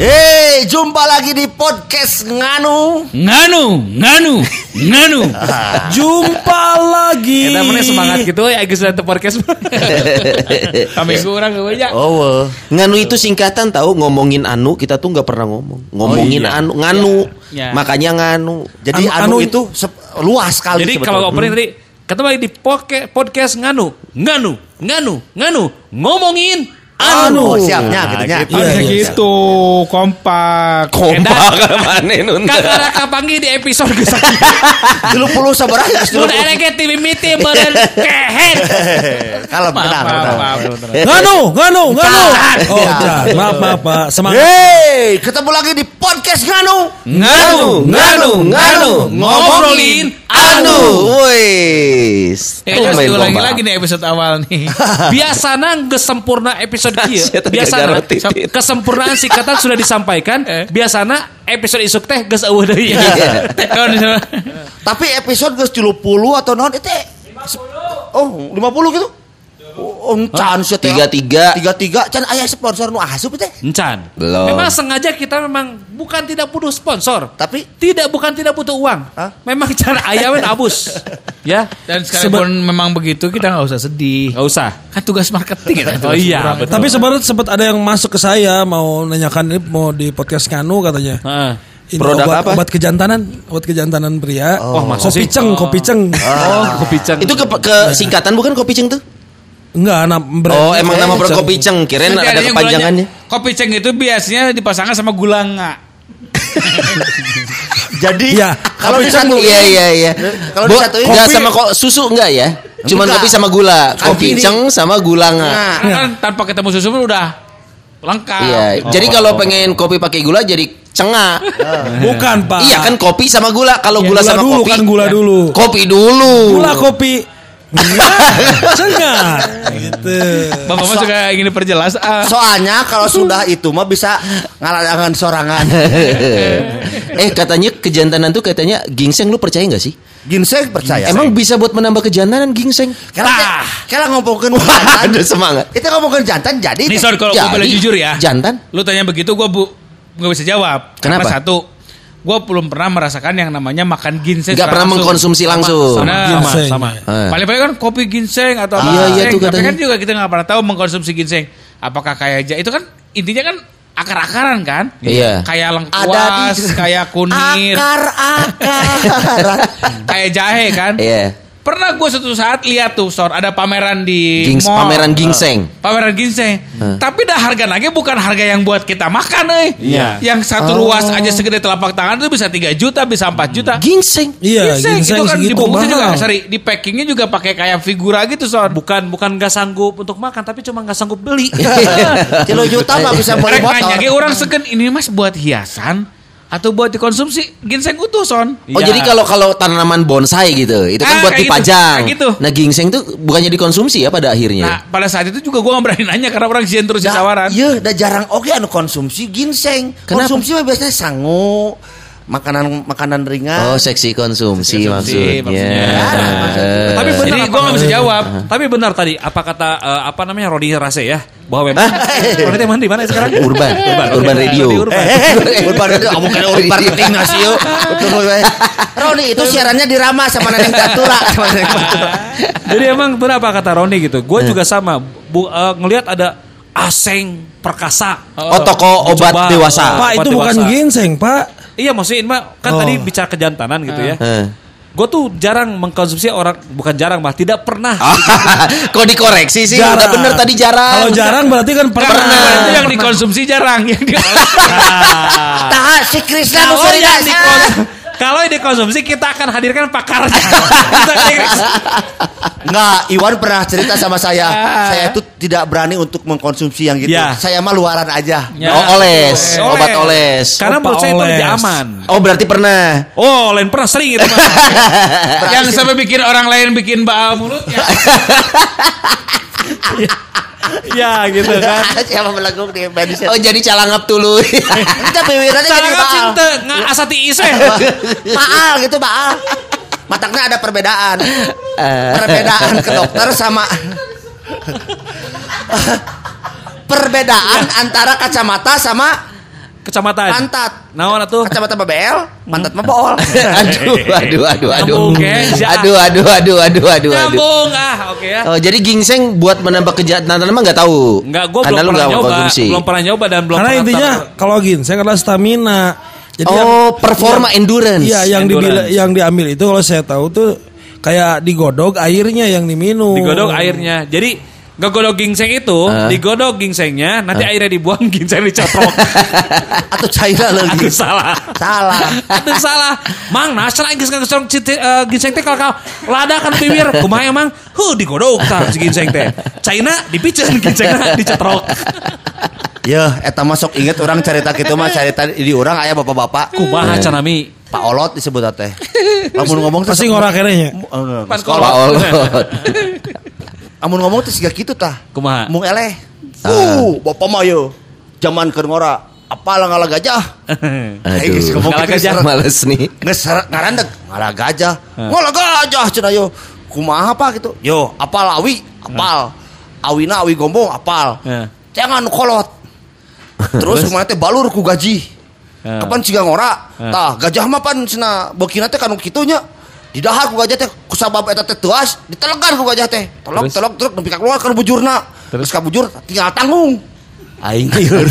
Hei jumpa lagi di podcast Nganu Nganu, nganu, nganu. Jumpa lagi. Kita mana semangat gitu ya geus teu podcast. Kami kurang gue ya. Oh Nganu itu singkatan tahu ngomongin Anu kita tuh nggak pernah ngomong Ngomongin iya. Anu Nganu Ya. Makanya Nganu Jadi Anu- Anu, anu- itu luas sekali Jadi sebetulnya. kalau opening tadi ketemu lagi di podca- podcast nganu, nganu, nganu, nganu, ngomongin Anu anu. siapnya gitu nya Iya, iya. gitu kompak Kompak mana nun Kakara kapangi di episode geus Dulu puluh sabar aja Mun erek ti mimiti beureun kehet. Kalau benar. Nganu, nganu, nganu. Oh, jangan. maaf, maaf, Pak. Semangat. Hei ketemu lagi di podcast Nganu Nganu, nganu, nganu, ngobrolin anu. Wis Eh, terus Tumben diulangi kompak. lagi nih episode awal nih. Biasana geus sempurna episode teh Biasana kesempurnaan singkatan sudah disampaikan. Biasana episode isuk teh geus eueuh deui. Iya. Tapi episode geus 30 atau non itu Oh 50 gitu encan sih. Tiga tiga. Tiga tiga, can ayah sponsor nu asup teh. Encan. Belum. Memang sengaja kita memang bukan tidak butuh sponsor. Tapi Tidak bukan tidak butuh uang. Hah? Memang cara ayawin abus. ya, dan sekalipun memang begitu kita nggak usah sedih nggak usah. kan tugas marketing kan Oh iya, betul. Tapi sebenarnya sempat ada yang masuk ke saya mau nanyakan ini mau di podcast Nganu katanya. Heeh. Ini Produk obat, apa? Obat kejantanan, obat kejantanan pria. Oh, masa kopi sih? ceng, kopi ceng. Oh, kopi ceng. Itu ke, ke singkatan bukan kopi ceng tuh? Enggak, nah, Oh, emang nama produk kopi ceng. Kirain ada adanya kepanjangannya. gulanya. kopi ceng itu biasanya dipasangkan sama gula nggak jadi Iya. kalau disatu Iya iya iya. Kalau Bo- disatuin nggak kopi- sama kok susu enggak ya? Cuman Enggak. kopi sama gula. Kopi gini. ceng sama gula nggak. Nah, kan tanpa ketemu susu pun udah lengkap Iya. Jadi kalau pengen kopi pakai gula jadi cengah. Bukan, Pak. Iya kan kopi sama gula. Kalau gula, gula sama dulu kopi. kan gula dulu. Kopi dulu. Gula kopi. Cengar. Gitu. bapak mah suka ingin diperjelas ah. soalnya kalau sudah itu mah bisa ngaladangan sorangan. eh katanya kejantanan tuh katanya ginseng lu percaya nggak sih? Ginseng percaya. Emang bisa buat menambah kejantanan ginseng? Kala kala ngomongin Wah, jantan. ada semangat. Itu ngomongin jantan jadi Nih Son kalau gue boleh jujur ya Jantan? Lu tanya begitu gue bu nggak bisa jawab Kenapa? Karena satu Gue belum pernah merasakan yang namanya makan ginseng Nggak secara pernah langsung. mengkonsumsi langsung. Nah, Ginseng. sama. Eh. Paling-paling kan kopi ginseng atau apa Iya, iya ginseng. tuh Tapi katanya. kan juga kita nggak pernah tahu mengkonsumsi ginseng. Apakah kayak ja- itu kan intinya kan akar-akaran kan? Iya. Kayak Ada lengkuas, di- kayak kunir, akar akar. kayak jahe kan? Iya. Pernah gue suatu saat lihat tuh, Sor, ada pameran di Gings- mall. pameran ginseng. Pameran ginseng. Tapi dah harga lagi bukan harga yang buat kita makan, eh. Iya. Yang satu ruas aja segede telapak tangan itu bisa 3 juta, bisa 4 juta. Ginseng. Iya, ginseng, ginseng itu kan segitu dibungkusnya juga, sorry, di packingnya juga pakai kayak figura gitu, Sor. Bukan bukan nggak sanggup untuk makan tapi cuma nggak sanggup beli. Kilo juta mah bisa beli motor. nanya, "Ge, orang segen ini mas buat hiasan atau buat dikonsumsi ginseng utuh, Son. Oh Iya. jadi kalau kalau tanaman bonsai gitu, itu kan Ah, buat gitu, dipajang. gitu. Nah ginseng tuh bukannya dikonsumsi ya pada akhirnya. Nah, pada saat itu juga gue gak berani nanya karena orang sien terus Da- ditawaran. Iya, da jarang oke anu konsumsi ginseng. Kenapa? Konsumsi mah biasanya sangu, makanan makanan ringan. Oh seksi konsumsi, Seksi konsumsi maksudnya. maksudnya. Eh, Tapi benar Jadi apa gue gak bisa jawab. Tapi benar tadi apa kata eh, apa namanya Rodi Rase ya bahwa memang Rodi teh mana di mana sekarang? Urban, Urban Radio. Rodi Urban. Eh, urban itu kamu kan urban marketing nasi yuk. Roni itu siarannya di Rama sama Neneng Datura. Jadi emang benar apa kata Roni gitu. Gue juga sama. Bu, eh, ngelihat ada aseng perkasa. Oh toko obat Coba. dewasa. Pak, itu bukan dewasa. ginseng, Pak. Iya maksudnya Mbak kan Oh. tadi bicara kejantanan gitu ya. Eh. Gue tuh jarang mengkonsumsi orang bukan jarang bah tidak pernah. Kok dikoreksi sih? Jarang. Udah bener tadi jarang. Kalau jarang berarti kan pernah. Pernah. Itu yang dikonsumsi jarang. Yang di- Tah si Krisna Nah, oh, yang asa. Kalau ini konsumsi kita akan hadirkan pakarnya. Enggak, Iwan pernah cerita sama saya. saya itu tidak berani untuk mengkonsumsi yang gitu. Ya. Saya mah luaran aja. Ya. Oh, oles, Oles. obat oles. Karena Opa menurut saya itu oles. lebih aman. Oh, berarti pernah. Oh, lain pernah sering itu mah. Yang sampai bikin orang lain bikin baal mulutnya. ya gitu kan. Siapa melakukan di medis? Oh, jadi calangap dulu. Kita bibirnya jadi baal. cinta nggak asati iseh. Baal gitu baal. Mataknya ada perbedaan. Perbedaan ke dokter sama perbedaan antara kacamata sama Kecamatan. pantat. Naon atuh? Kacamata babel, pantat mah bool. aduh, aduh, aduh, aduh. Aduh, aduh, aduh, aduh, aduh, aduh. Nyambung ah, oke ya. Oh, jadi ginseng buat menambah kejahatan mah nggak tahu. Enggak, gue Karena belum lu pernah nggak nyoba, konsumsi. belum pernah nyoba dan belum Karena pernah intinya kalau ginseng adalah stamina. Jadi yang- Oh, performa endurance. Iya, yang dibila, Endurance. yang diambil itu kalau saya tahu tuh kayak digodok airnya yang diminum. digodok airnya. Jadi nggak godok ginseng itu, digodok ginsengnya, nanti airnya dibuang, ginseng dicotrok. Atau China lagi. Aduh salah. Salah. Aduh salah. Mang, cenah ginseng ginseng uh, ginseng teh kalau lada kan bibir. Kumaha emang? Huh, digodok tah si ginseng teh. China dipiceun ginsengna dicotrok. Ya, eta masuk inget orang cerita gitu mah cerita di orang ayah bapak-bapak. Kumaha canami? Pak Olot disebut teh. Lamun ngomong Pasti kenehnya. Eh, sekolah. Pak Olot. Amun ngomong teh siga kitu tah. Kumaha? Mung eleh. Uh, bapak mah yo. Zaman keur ngora apal ngalah gajah. Aduh, Ngalah gajah. males nih. Geus ngarandeg ngalah gajah. Ngalah gajah cenah yo. Kumaha apa gitu? Yo, apal awi, apal. Awina awi gombong apal. Jangan kolot. Terus kumaha teh balur ku gaji. Kapan siga ngora? Tah, gajah mah pan cenah beukina teh kanu kitunya. Di dahar ku gajah teh kusabab eta teh tuas, ditelegan ku gajah teh. Telok Terus? telok terus nepi ka keluar ka bujurna. Terus? Ka bujur tinggal tanggung. Aing lieur.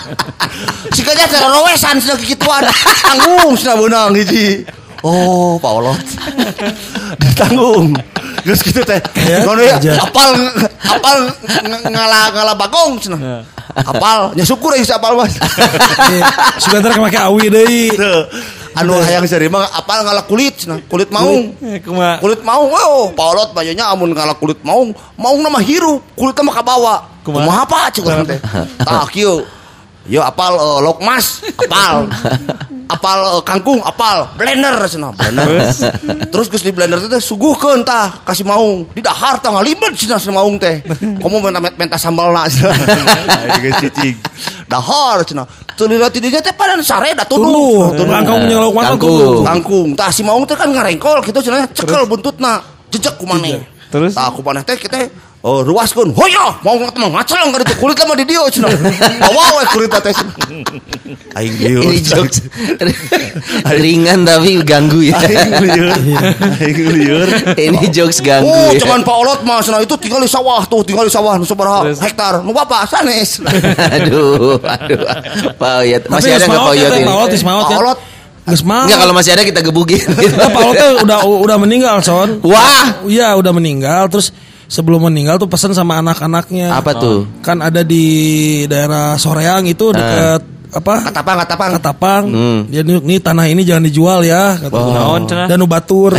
si gajah teh rowesan cenah kikituan. Tanggung cenah beunang hiji. Oh, Pak Olot. Ditanggung. Terus gitu teh. Ya, Ngono ya, apal apal ng- ngalah ngalah bagong cenah. Apal, nya syukur ya si apal mas. Sebentar kemake awi deui. Anu hayang seri mah apal ngalah kulit cenah, kulit maung. Kulit maung, oh, paolot bajunya amun ngalah kulit maung, maung nama hirup, kulit mah kabawa. Kumaha? Apa cik teh? Tah kieu. Yo apal eh, lokmas, apal. apal eh, kangkung, apal. Blender cenah, blender. Terus geus di blender teh suguhkeun tah kasih maung. Di dahar tah ngalibet cenah si maung teh. Komo menta menta sambalna cenah. Geus cicing. Dahar cenah. Tulila tidinya teh padan sareda Tuluh, tunuh. langkung jeung lauk mata Kangkung. kangkung tah si maung teh kan ngarengkol gitu cenah cekel buntutna jejak ku maneh Terus? tah ku maneh teh kita oh ruaskeun hoyo mau ngata mah ngacang ka ditu kulit mah di dieu cenah bawa we kulit teh aing Ini jokes ringan tapi ganggu ya. aing lieur Ini jokes ganggu Oh, ya. cuman Pak Olot mah cenah itu tinggal di sawah tuh, tinggal di sawah nu sabaraha hektar. Nu bapak sanes. aduh, aduh. Pak Oyot. Masih ada nggak Pak Oyot ini? Pak Olot geus maot Pak ya. Olot maot. Enggak kalau masih ada kita gebukin. Nah, Pak Olot udah udah meninggal, Son. Wah, Iya, udah meninggal terus sebelum meninggal tuh pesan sama anak-anaknya. apa tuh? Kan ada di daerah Soreang itu dekat apa? katapang katapang. Katapang. Hmm. Dia nih, nih tanah ini jangan dijual ya. Kata Oh. Naon cenah? Dan nu batur.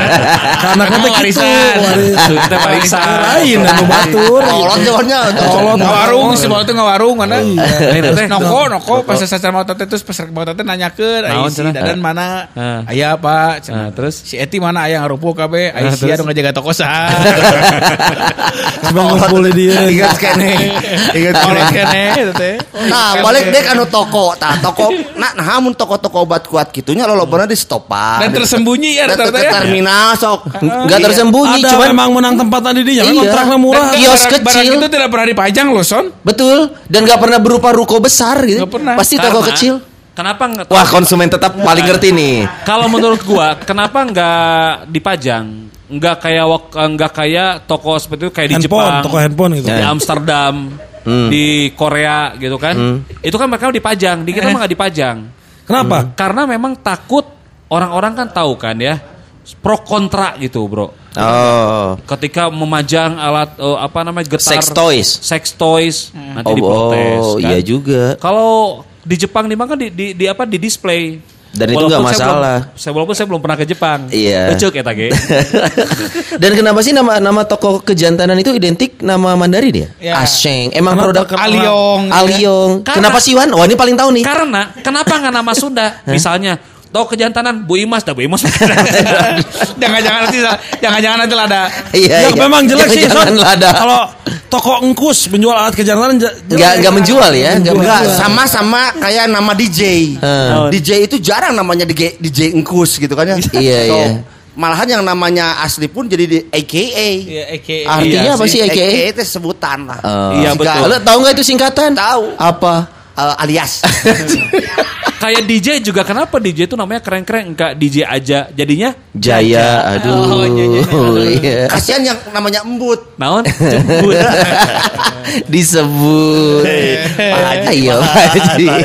Anaknya teh Oh, gitu. warisan. Waris- Itu teh warisan. Lain dan nu batur. Pak Olot jawabannya. Kolot Ngawarung si Bawa teh ngawarung mana? Iya. Terus noko noko pas sasaran mau teh terus pas mau teh nanyakeun aya si? Dadan mana? Aya Pak. terus si Eti mana aya ngarupuh kabeh? Aya Ah, si anu ngajaga toko sah. Cuma ngumpul di dia. Ingat kene. Ingat kene. Kolot teh. Nah, balik deh anu toko, tah toko, nah, nah amun toko-toko obat kuat gitunya lo lobana di stopan. Dan tersembunyi ya Dan ke ya. terminal sok. Enggak Iya. tersembunyi, Ada cuman memang menang tempat tadi dia. Iya. Kontraknya murah. Dan kios Barang- Barang kecil. itu tidak pernah dipajang loh, Son. betul dan nggak pernah berupa ruko besar gitu. Nggak pernah. Pasti toko Karena- kecil. Kenapa nggak? Wah, konsumen tetap paling ngerti nih. Kalau menurut gua, kenapa nggak dipajang? Nggak kayak wak- nggak kayak toko seperti itu kayak di Jepang, toko handphone gitu. di Amsterdam, Hmm. di Korea gitu kan? Itu kan mereka dipajang, di kita mah nggak dipajang. Kenapa? Karena memang takut orang-orang kan tahu kan ya pro kontra gitu bro. Oh. Ketika memajang alat eh, apa namanya getar Sex toys. sex toys nanti Oh, diprotes. oh, kan. iya juga. Kalau di Jepang di mana kan di, di, di apa di display Dan itu Walaupun nggak saya belum- masalah. Saya walaupun saya belum pernah ke Jepang. Iya. Lucu eta ge. Dan kenapa sih nama nama toko kejantanan itu identik nama Mandarin ya? Ya. Asheng. Emang Kenapa? produk? Aliong. Aliong. Karena- Kenapa sih Wan? Wah ini paling tahu nih. Karena kenapa nggak nama Sunda? Misalnya toko kejantanan Bu Imas, dah Bu Imas. Jangan-jangan nanti jangan-jangan nanti ada Iya, Ya, iya. memang jelek sih Jangan lada. Kalau toko engkus menjual alat kejantanan. Nggak nggak menjual ya? Nggak Enggak, sama-sama kayak nama DJ. Hmm. DJ itu jarang namanya DJ, DJ engkus gitu kan ya. Iya, So, iya. Malahan yang namanya asli pun jadi di AKA. Iya, AKA. Artinya Iya apa sih AKA? AKA itu sebutan lah. Oh. Iya, betul. Lo tahu nggak itu singkatan? Tahu. Apa? Eh, alias. Kayak DJ juga kenapa DJ itu namanya keren-keren enggak DJ aja jadinya Jaya, aduh. Oh, iya, iya, Iya. Kasihan yang namanya embut. naon. Disebut. Pak Haji, Ayo.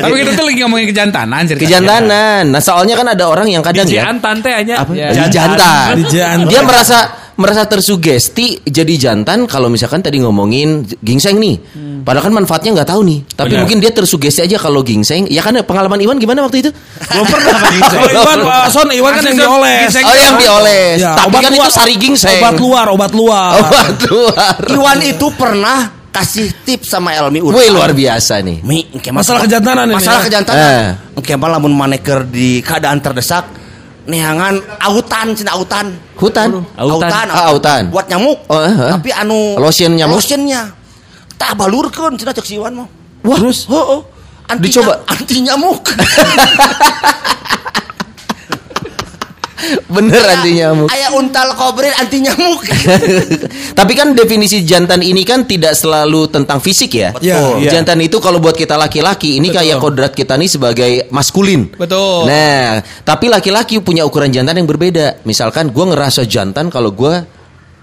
Tapi kita tuh lagi ngomongin kejantanan ceritanya. Kejantanan. Nah, soalnya kan ada orang yang kadang DJ ya. Antan teh hanya apa? Ya. Jantan. Dia merasa merasa tersugesti jadi jantan kalau misalkan tadi ngomongin gingseng nih. Padahal kan manfaatnya nggak tahu nih. Tapi Benar. mungkin dia tersugesti aja kalau gingseng. Ya kan pengalaman Iwan gimana waktu itu? belum pernah. Kalau Iwan, Pak Son, Iwan kan yang dioles. Oh yang dioles. Ya, Tapi obat kan itu luar. sari gingseng. Obat luar, obat luar. Obat luar. Iwan itu pernah kasih tips sama Elmi Urban. Wih luar biasa nih. Mi, Masalah kejantanan ini, Masalah ya? kejantanan. Eh. Mah lamun maneker di keadaan terdesak neangan autan cina autan. Hutan. Autan. Ah, autan. Buat nyamuk. Oh, eh, eh. Tapi anu Lotion nyamuk? Lotionnya. Tak balurkeun cina cek si Iwan mah. Wah. Terus, heeh. Anti Dicoba? anti nyamuk. Bener anti nyamuk. Aya untal kobril anti nyamuk. Tapi kan definisi jantan ini kan tidak selalu tentang fisik ya. Betul. Iya. Jantan itu kalau buat kita laki-laki ini kayak kodrat kita nih sebagai maskulin. Betul. Nah, tapi laki-laki punya ukuran jantan yang berbeda. Misalkan gua ngerasa jantan kalau gua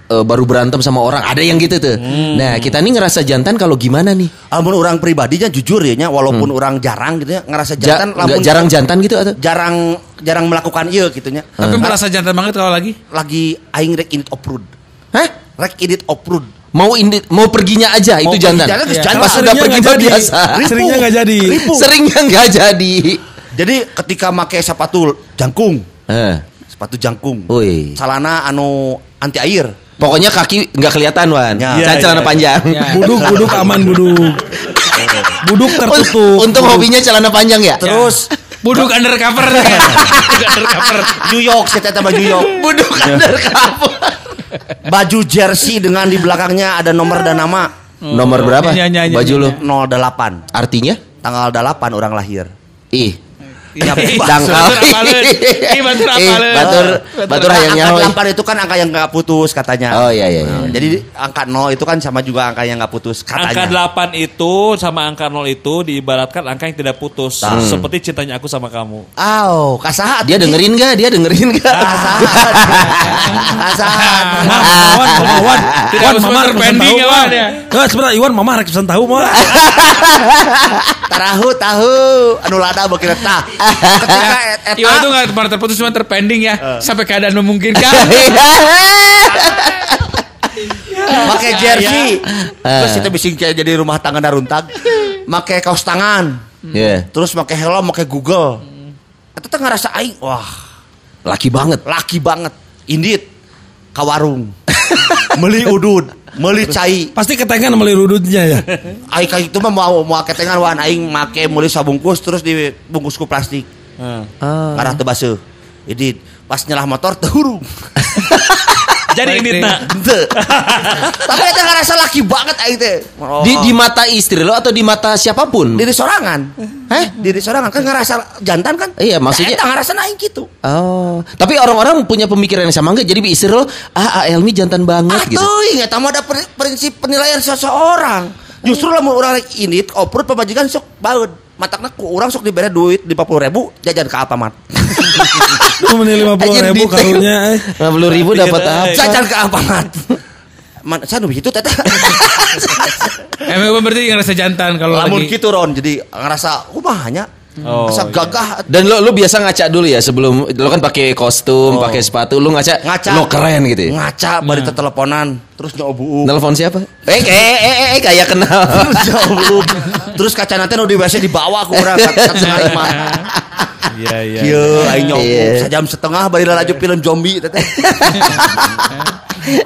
eh, baru berantem sama orang, ada yang gitu tuh. Nah, kita nih ngerasa jantan kalau gimana nih? Amun orang pribadinya jujur ya nya, walaupun orang jarang gitu ya ngerasa Hmm. Ja- jantan nggak jarang jantan gitu atau? jarang jarang melakukan iya gitu nya. Tapi merasa jantan banget kalau lagi. Lagi aing rek init oprud. Hah? Rek init oprud. Mau indi, mau perginya aja Mau itu pergi jantan. jalan, Pas jantan. sudah Seringnya pergi jadi. biasa. Seringnya nggak jadi. Ribu. Seringnya nggak jadi. Jadi ketika make sepatu jangkung, Eh, sepatu jangkung. Wih. Celana anu anti air. Pokoknya kaki nggak kelihatan wan. Ya. Saya Iya, celana iya. panjang. Buduk, buduk aman buduk. Buduk tertutup. Untung hobinya celana panjang ya. Terus Buduk undercover. Buduk undercover. New York, saya baju New York. Buduk undercover. Baju jersey dengan di belakangnya ada nomor dan nama. Nomor berapa? Iya, iya, iya, Baju iya, lu. 08. Artinya? Tanggal 8 orang lahir. Ih. Iya, Dangkal. batur apaleun. Ih, batur batur hayang angka nyawa. 8 itu kan angka yang nggak putus katanya. Oh iya iya. iya. Nah, Jadi angka 0 itu kan sama juga angka yang nggak putus katanya. Angka 8 itu sama angka 0 itu diibaratkan angka yang tidak putus. Seperti cintanya aku sama kamu. Aw, kasahat. Dia dengerin gak? Dia dengerin gak? Kasahat. Kasahat. Mam, Wan, Mama, Wan. Tidak Wan, harus Mama rek pesan pending tahu, ya, Wan. Wan. Eh, sebentar, Iwan, Mama rek pesan tahu, Mama. Tarahu tahu anu lada beuki tah. Ketika et- eta Iwan itu nggak pernah terputus cuma terpending ya sampai keadaan memungkinkan. make jersey. Terus itu bisa kayak jadi rumah tangga daruntag. Make kaos tangan. Iya. Terus make helm, make Google. Eta teh ngerasa aing, wah, Laki banget. laki banget. Indit ka warung. Meli udud, meli cai. Pasti ketengan meli rudutnya ya. Aing kayak itu mah mau mau ketengan wan aing make meuli sabungkus terus dibungkus ku plastik. Ah. Karena teu baseuh. Jadi pas nyelah motor hurung. Jadi ini nak. Henteu. Tapi eta ngerasa laki banget aing teh. Oh. Di di mata istri lo atau di mata siapa pun? diri sorangan. Heh, diri sorangan kan ngerasa jantan kan? Iya, maksudnya- Eta ngerasa aing gitu. Oh, tapi orang-orang punya pemikiran yang sama enggak? Jadi istri lo, ah, ah Elmi jantan banget Ah, gitu. tuh ingat mah ada pri- prinsip penilaian seseorang. Justru lamun orang rek ini oprut pemajikan sok baud. Matakna ku orang sok dibere duit di 50 ribu jajan ke Alfamart. Itu meni 50 Anjir, ribu karunya. eh. 50 ribu dapat apa? jajan ke Alfamart. Man, saya nu gitu teh. Emang berarti ngerasa jantan kalau Lamun lagi. gitu Ron, jadi ngerasa kumahanya Oh, Asa iya. gagah Dan lo lo biasa ngaca dulu ya sebelum lo kan pakai kostum, pakai sepatu, lo ngaca, ngaca lo keren gitu ya. ngaca bari teleponan terus nyobu Nelfon siapa? Eh, eh, eh, eh, eh, kayak kenal. terus nyobu terus kaca nanti nu di WC dibawa kat kat setengah lima Iya iya. Iya, aing nyobu Iya. sajam setengah bari laju film zombie teteh.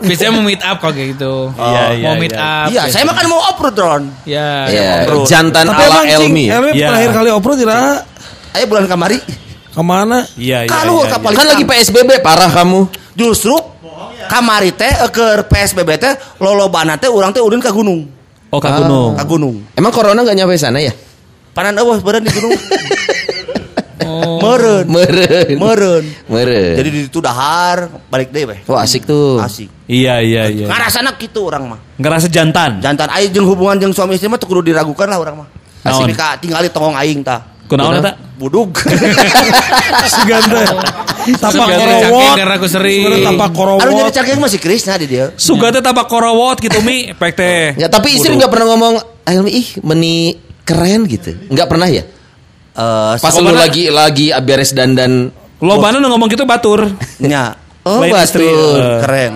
Biasanya mau meet up kalau kayak gitu. Iya, iya, Mau meet iya. up. Iya, saya makan mau oprut Ron. Ya. Iya, ngobrol. jantan Tapi ala Elmi. ya? Elmi Iya. terakhir kali oprot tidak Ayo bulan kamari. Ke mana? Iya iya. Kalau iya, kapal Kan lagi PSBB parah kamu. Justru kamari teh eh, ke PSBB teh lolobana teh urang teh ulin ka gunung. Oh Kak Gunung. Ka gunung. Emang corona nggak nyampe sana ya? Panan eueuh beureun di gunung. Oh. Meureun. Meren. Meureun. Meren. Jadi di itu dahar balik deui weh. Wah asik tuh. Asik. Iya iya iya. Ngarasana kitu urang mah. Ngerasa jantan. Jantan aing jeung hubungan jeung suami istri mah teu kudu diragukan lah urang mah. Asik Naon? ka tinggali tongong aing tah. Kunaon eta? Budug. Segan teh. Tapak korowot. karena aku sering. Tapak Anu jadi korowot. cangking masih Krisna di dia. Suga teh tabak korowot gitu mi, pek teh. Ya tapi istri nggak pernah ngomong, Elmi ih meni keren gitu. Nggak pernah ya? Eh Pas lu lagi lagi beres dandan. Lobana ngomong gitu batur. nya Oh batur. eh. keren.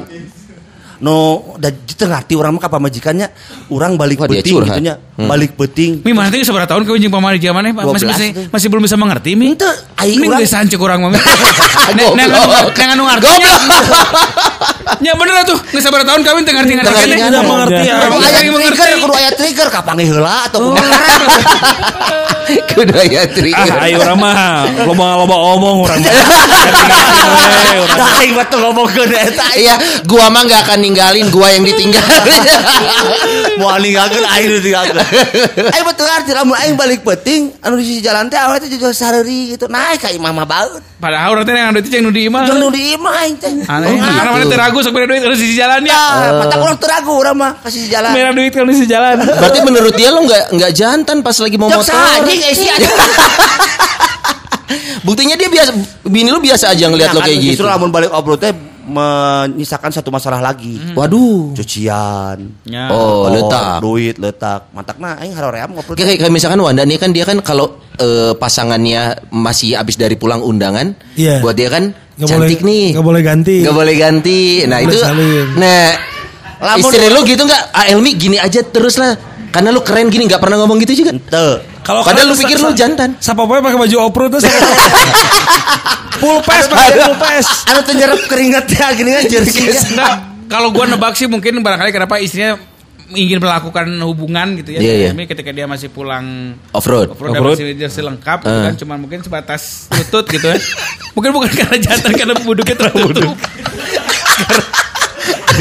No, da teu ngarti urang mah ka pamajikannya, urang balik Wah, beting gitu nya. Hmm. Balik beting. Mi mana teh seberapa tahun kau jeung pamali zamannya Pak? masih 12 masih masih belum bisa mengerti mi. Aing Ini urang geus sancek urang mah. Nek nek anu nek anu ngarti. Ya bener tuh, geus sabar tahun ngarti Teu ngarti kene. ngarti. Tidak mengerti. Kalau Orang aya yang trigger, mengerti. kudu aya trigger kapange heula atau kudu Kudu ya tri. Ah, ayo urang mah loba-loba omong urang mah. Dah aing mah teu ngomongkeun eta. Iya, gua mah nggak akan ninggalin, gua yang ditinggal. Moal ninggalkeun aing nu tinggalkeun. Aing mah teu ngarti lamun aing balik beting anu di sisi jalan teh awalnya teh jual sareuri gitu. Naik ka imah mah baeut. Padahal urang teh yang duit jeung nu di imah. Jeung nu di imah aing teh. Aneh, teu ragu sok duit harus di jalan ya. Mata urang teu ragu urang mah ka sisi jalan. Merah duit kalau di jalan. Berarti menurut dia lo nggak nggak jantan pas lagi mau Jok motor. anjing eh si anjing. Buktinya dia biasa, bini lu biasa aja ngeliat lo Nah, kan kayak gitu. Justru lamun balik obrol teh menyisakan satu masalah lagi. Waduh. Cucian. Ya. Oh, motor, letak. Duit letak. Mantakna aing haroream ngobrol. Kayak, kayak misalkan Wanda nih kan dia kan kalau eh, pasangannya masih habis dari pulang undangan, Iya. buat dia kan Nggak cantik boleh- nih. nggak boleh ganti. Nggak boleh ganti. Nah Boleh itu, salin. nah Lamun- istri lu gitu nggak? Ah Elmi gini aja terus lah. Karena lu keren gini nggak pernah ngomong gitu juga. Ente. Kalau Padahal kalian lu pikir lu jantan. Siapa poe pakai baju oprot tuh sama- Full pass pakai full pass. Anu teu nyerap keringat ya gini kan jersey. Nah, kalau gua nebak sih mungkin barangkali kenapa istrinya ingin melakukan hubungan gitu ya. Iya, iya. Tapi ketika dia masih pulang Off road. off-road dan Off-road. masih jersey lengkap gitu Eh. kan cuma mungkin sebatas lutut gitu ya. Mungkin bukan karena jantan karena buduknya tertutup.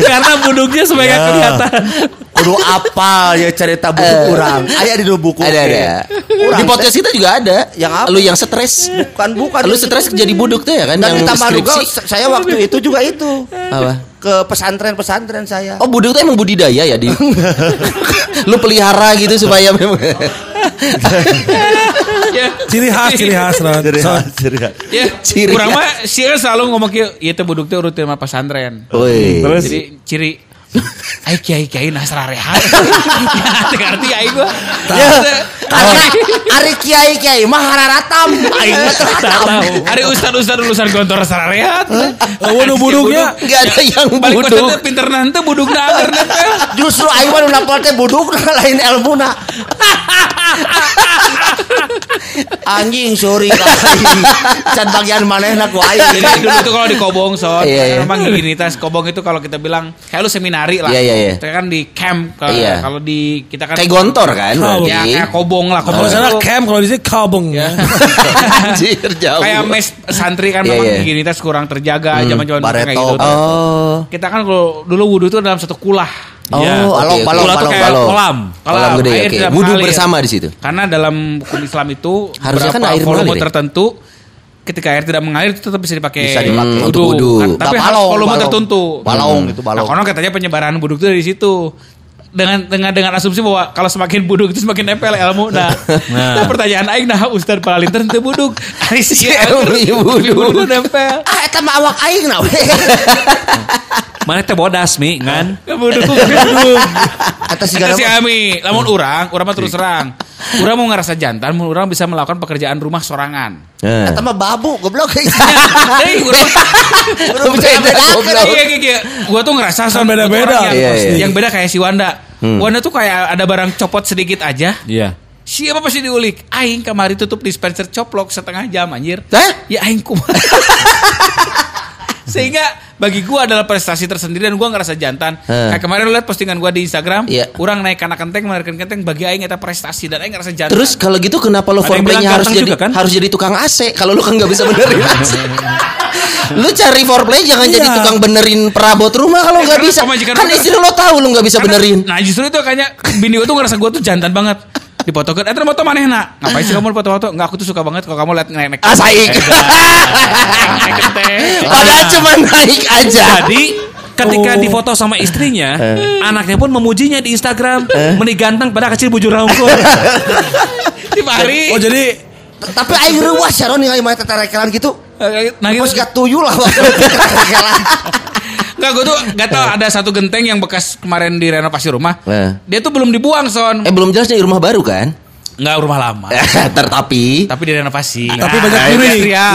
karena buduknya supaya nggak kelihatan. Kudu apal ya cerita buku urang. Aya di nu buku. Ada ada. Di podcast kita juga ada. Yang apa? Lu yang stres. Bukan bukan. Lu stres jadi buduk tuh ya kan Dan yang ditambah juga saya waktu itu juga itu Apa? ke pesantren-pesantren saya. Oh buduk tuh emang budidaya ya di. lu pelihara gitu supaya memang. ya. Ciri khas, ciri khas Ron. So, Ya, Ciri kurang khas. mah sih selalu ngomong kieu, ieu teh buduk teh urut mah pesantren. Terus Jadi ciri Ai kiai kiai nasra rehat. Ya, teu ngerti aing gua. Ya, karena Ari Kiai Kiai mah hararatam. Aing mah teu Tak tahu. Hari ustad ustad lulusan gontor nasra rehat. Lawan nu buduknya. Nggak ada yang Balik buduk. pinter nanti buduk nempel. Justru aing mah napal teh buduk lain ilmuna. Anjing sorry. Can bagian manehna ku Jadi aing. dulu tuh kalau di Kobong so, Iya, iya. memang giginitas Kobong itu kalau kita bilang kayak lu seminari lah. Iya, iya, iya. Kita kan di camp kalau Iya. kalau di kita kan Kayak gontor kan berarti. Ya kayak Kobong lah. Kalau Kobong sana camp, kalau di sini kabung. Ya. Anjir jauh. kayak mes santri kan Iya, memang iya. higienistas kurang terjaga zaman-zaman dulu kayak gitu. Oh. Kita kan kalau dulu wudhu itu dalam satu kulah. Oh, Ya, balong, Kulah tuh balong, kayak balong. kolam. Kolam gede, air Wudhu mengalir. bersama di situ. Karena dalam hukum Islam itu Harusnya kan air volume mengalir ya? tertentu ketika air tidak mengalir itu tetap bisa dipakai Bisa dipakai. Hmm, untuk wudhu. Kan, tapi Nah, harus balong, volume balong. tertentu. Balong itu balong. Nah, konon katanya penyebaran buduk itu dari situ. Dengan dengan dengan asumsi bahwa kalau semakin buduk itu semakin nempel ilmu. Nah, nah. pertanyaan aing nah Ustaz Paralinter teu buduk. Ari sih Ilmu buduk. buduk nempel. Ah eta mah awak aing na we. Mana teh bodas mi kan? Buduk. Atas segala si Ami, lamun urang, urang mah terus terang. Urang mau ngerasa jantan, mun urang bisa melakukan pekerjaan rumah sorangan. Eh. Eta mah babu goblok. Hei, urang. Iya, iya, iya. Gua tuh ngerasa son Kan beda-beda. orang Yang, Iya, iya. yang beda kayak si Wanda. Wanda tuh kayak ada barang copot sedikit aja. Iya. Siapa pasti diulik? Aing kamari tutup dispenser coplok setengah jam anjir. Hah? Ya aing kumaha. Sehingga bagi gua adalah prestasi tersendiri dan gua ngerasa jantan. Heh. Kayak kemarin lu lihat postingan gua di Instagram, Iya. kurang naik anak kenteng, menaikkan kenteng bagi aing eta prestasi dan aing ngerasa jantan. Terus kalau gitu kenapa lo foreplaynya harus jadi juga kan? harus jadi tukang AC kalau lu kan nggak bisa benerin AC. lu cari foreplay jangan jadi Iya. tukang benerin perabot rumah kalau nggak bisa. Kan istri lo tahu lu nggak bisa Karena- benerin. Nah justru itu kayaknya bini gua tuh ngerasa gua tuh jantan banget. Dipotokeun, "Eh, foto maneh nak." Ngapain sih kamu foto-foto? Enggak, aku tuh suka banget kalau kamu lihat naik-naik. Ah saik. naik kenteng. Padahal cuma naik aja. Jadi ketika difoto sama istrinya, anaknya pun memujinya di Instagram. Meni ganteng pada kecil bujur raungkul. Di hari. Oh jadi Tapi aing reuas ya Ron ningali mah teterekelan gitu. Nah, Bos gitu. gak tuyul lah. Enggak, gue tuh gak tau ada satu genteng yang bekas kemarin direnovasi rumah. Eh. Dia tuh belum dibuang, Son. Eh belum jelas nih rumah baru kan? Enggak rumah lama. Tetapi Tapi direnovasi. Tapi banyak Nah, itu ya.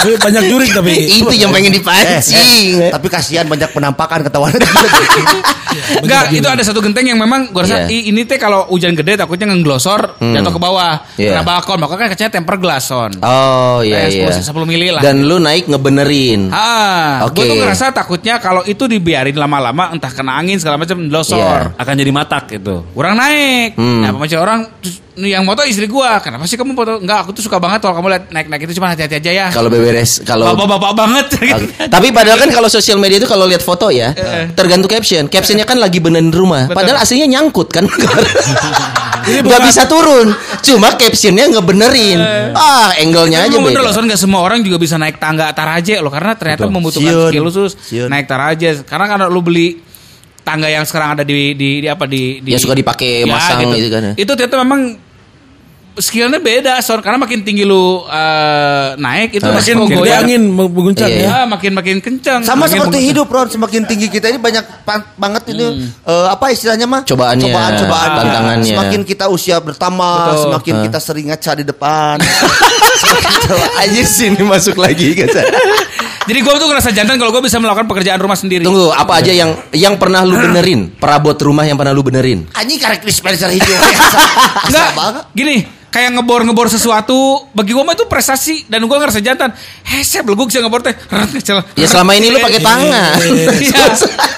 Tapi banyak jurik tapi. itu yang pengen dipancing. Tapi kasihan banyak penampakan ketahuan. Enggak, itu ada satu genteng yang memang gue rasa Iya. "Ih, ini teh kalau hujan gede takutnya ngeglosor jatuh ke bawah. Iya. Kena balkon, makanya kan kacanya temper glass, Son. Oh iya Kayak iya. 10 10 mili lah. Dan lu naik ngebenerin. Ah, Oke. gue tuh ngerasa takutnya kalau itu dibiarin lama-lama entah kena angin segala macam glosor. Akan jadi matak itu. Orang naik. Hmm. Nah, pemacu orang yang moto istri gua. Kenapa sih kamu foto? Enggak, aku tuh suka banget kalau kamu lihat naik-naik itu cuma hati-hati aja ya. Kalau beberes kalau Bapak-bapak banget. Oke. Tapi padahal kan kalau sosial media itu kalau lihat foto ya, tergantung caption. Captionnya kan lagi benerin rumah. Betul. Padahal aslinya nyangkut kan. Nggak bisa turun. Cuma captionnya ngebenerin. Ah, angle-nya aja bener loh, nggak semua orang juga bisa naik tangga taraje loh, karena ternyata membutuhkan skill khusus naik taraje. Karena kalau lu beli tangga yang sekarang ada di di, di apa di, di Ya, suka dipakai masang gitu kan ya. Itu ternyata memang skillnya beda, Son, karena makin tinggi lu eh, naik itu makin Makin gede goyang. angin mengguncang Iya, ya. Ya, makin makin kencang. Sama Makin seperti mengguncang. hidup Ron, semakin tinggi kita ini banyak banget ini eh, apa istilahnya mah? Cobaannya, Cobaan-cobaan. tantangannya. Semakin kita usia bertambah, Betul. semakin kita sering ngaca di depan. Aja sini masuk lagi kan. Jadi gue tuh ngerasa jantan kalau gue bisa melakukan pekerjaan rumah sendiri. Tunggu, apa aja yang yang pernah lu benerin? Perabot rumah yang pernah lu benerin? Anjing karek dispenser hijau. Enggak, gini, kayak ngebor-ngebor sesuatu, bagi gue mah itu prestasi dan gue ngerasa jantan. Heh, saya belum bisa ngebor teh. Ya selama ini lu pakai tangan. Iya.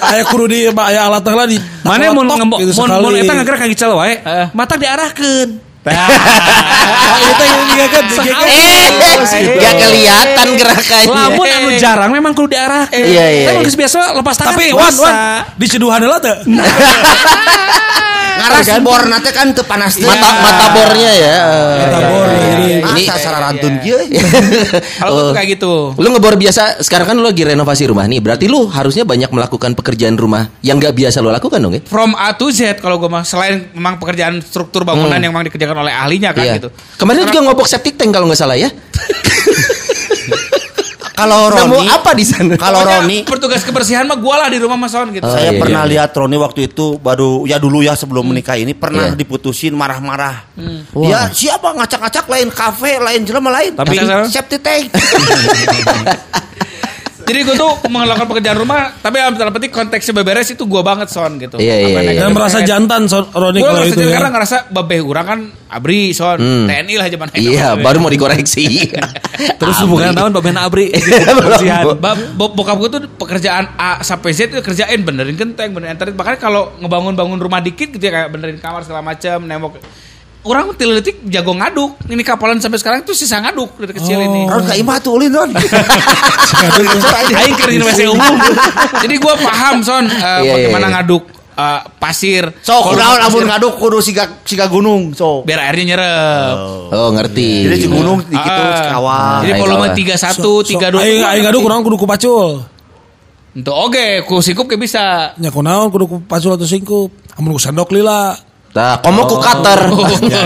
Aya kudu di aya alat lah di. Mana mau ngembok, gitu mau eta ngagerak ka gical wae. Eh. Mata diarahkeun. Ah, itu yang dia Eh, gak kelihatan gerakannya. Lamun anu jarang memang kudu diarahkeun. Iya, iya. Tapi geus biasa lepas tangan. Tapi wan wan di ceduhan heula teu. Ngaras bor nanti kan teu panas teh. Mata mata bornya ya. Mata bor, jadi Ini Masa sararantun kieu. Kalau gue Oh. tuh kayak gitu. Lu ngebor biasa sekarang kan lu lagi renovasi rumah nih. Berarti lu harusnya banyak melakukan pekerjaan rumah yang gak biasa lu lakukan dong ya? From A to Z kalau gue mah selain memang pekerjaan struktur bangunan yang memang dikerjakan oleh ahlinya kan Iya. gitu. Kemarin juga ngobok septic tank kalau nggak salah ya. Kalau Nemu Roni apa di sana? Kalau Roni petugas kebersihan mah gue lah di rumah Mas Son gitu. Oh, saya iya, pernah iya. lihat Roni waktu itu baru ya dulu ya sebelum menikah ini pernah Iya. diputusin marah-marah. Wah. Ya siapa ngacak-ngacak lain kafe lain jelema lain. Tapi- septic tank. Jadi gue tuh melakukan pekerjaan rumah, tapi dalam tanda petik konteksnya beberes itu gue banget Son gitu. Iya, iya, iya. Dan merasa jantan so, Roni Gue kalau itu karena ya. ngerasa babeh urang kan abri Son, Hmm. TNI lah zaman Iya, baru mau dikoreksi. Terus hubungan tahun Baben Abri. Bokap gue tuh pekerjaan A sampai Z itu kerjain benerin genteng, benerin internet. Bahkan kalau ngebangun-bangun rumah dikit gitu ya kayak benerin kamar segala macam, nembok. Orang tiletik jago ngaduk. Ini kapalan sampai sekarang tuh sisa ngaduk dari kecil Oh. ini. Ron ka imah tuh ulin Ron. Aing keur di WC umum. Jadi gue paham son eh, Iya, bagaimana iya. ngaduk eh, pasir. So Kalau kunaon pasir, amun ngaduk kudu siga siga gunung. So. biar airnya nyerep. Oh, ngerti. Jadi si gunung di gitu Ah. kawah. Jadi volume kalah. 31, So- 32. Aing aing ngaduk kurang kudu ku pacul. Untuk oke, ku sikup ke bisa. Nya kunaon kudu ku pacul atau singkup. Amun ku sendok lila. Nah, komo ku cutter. Iya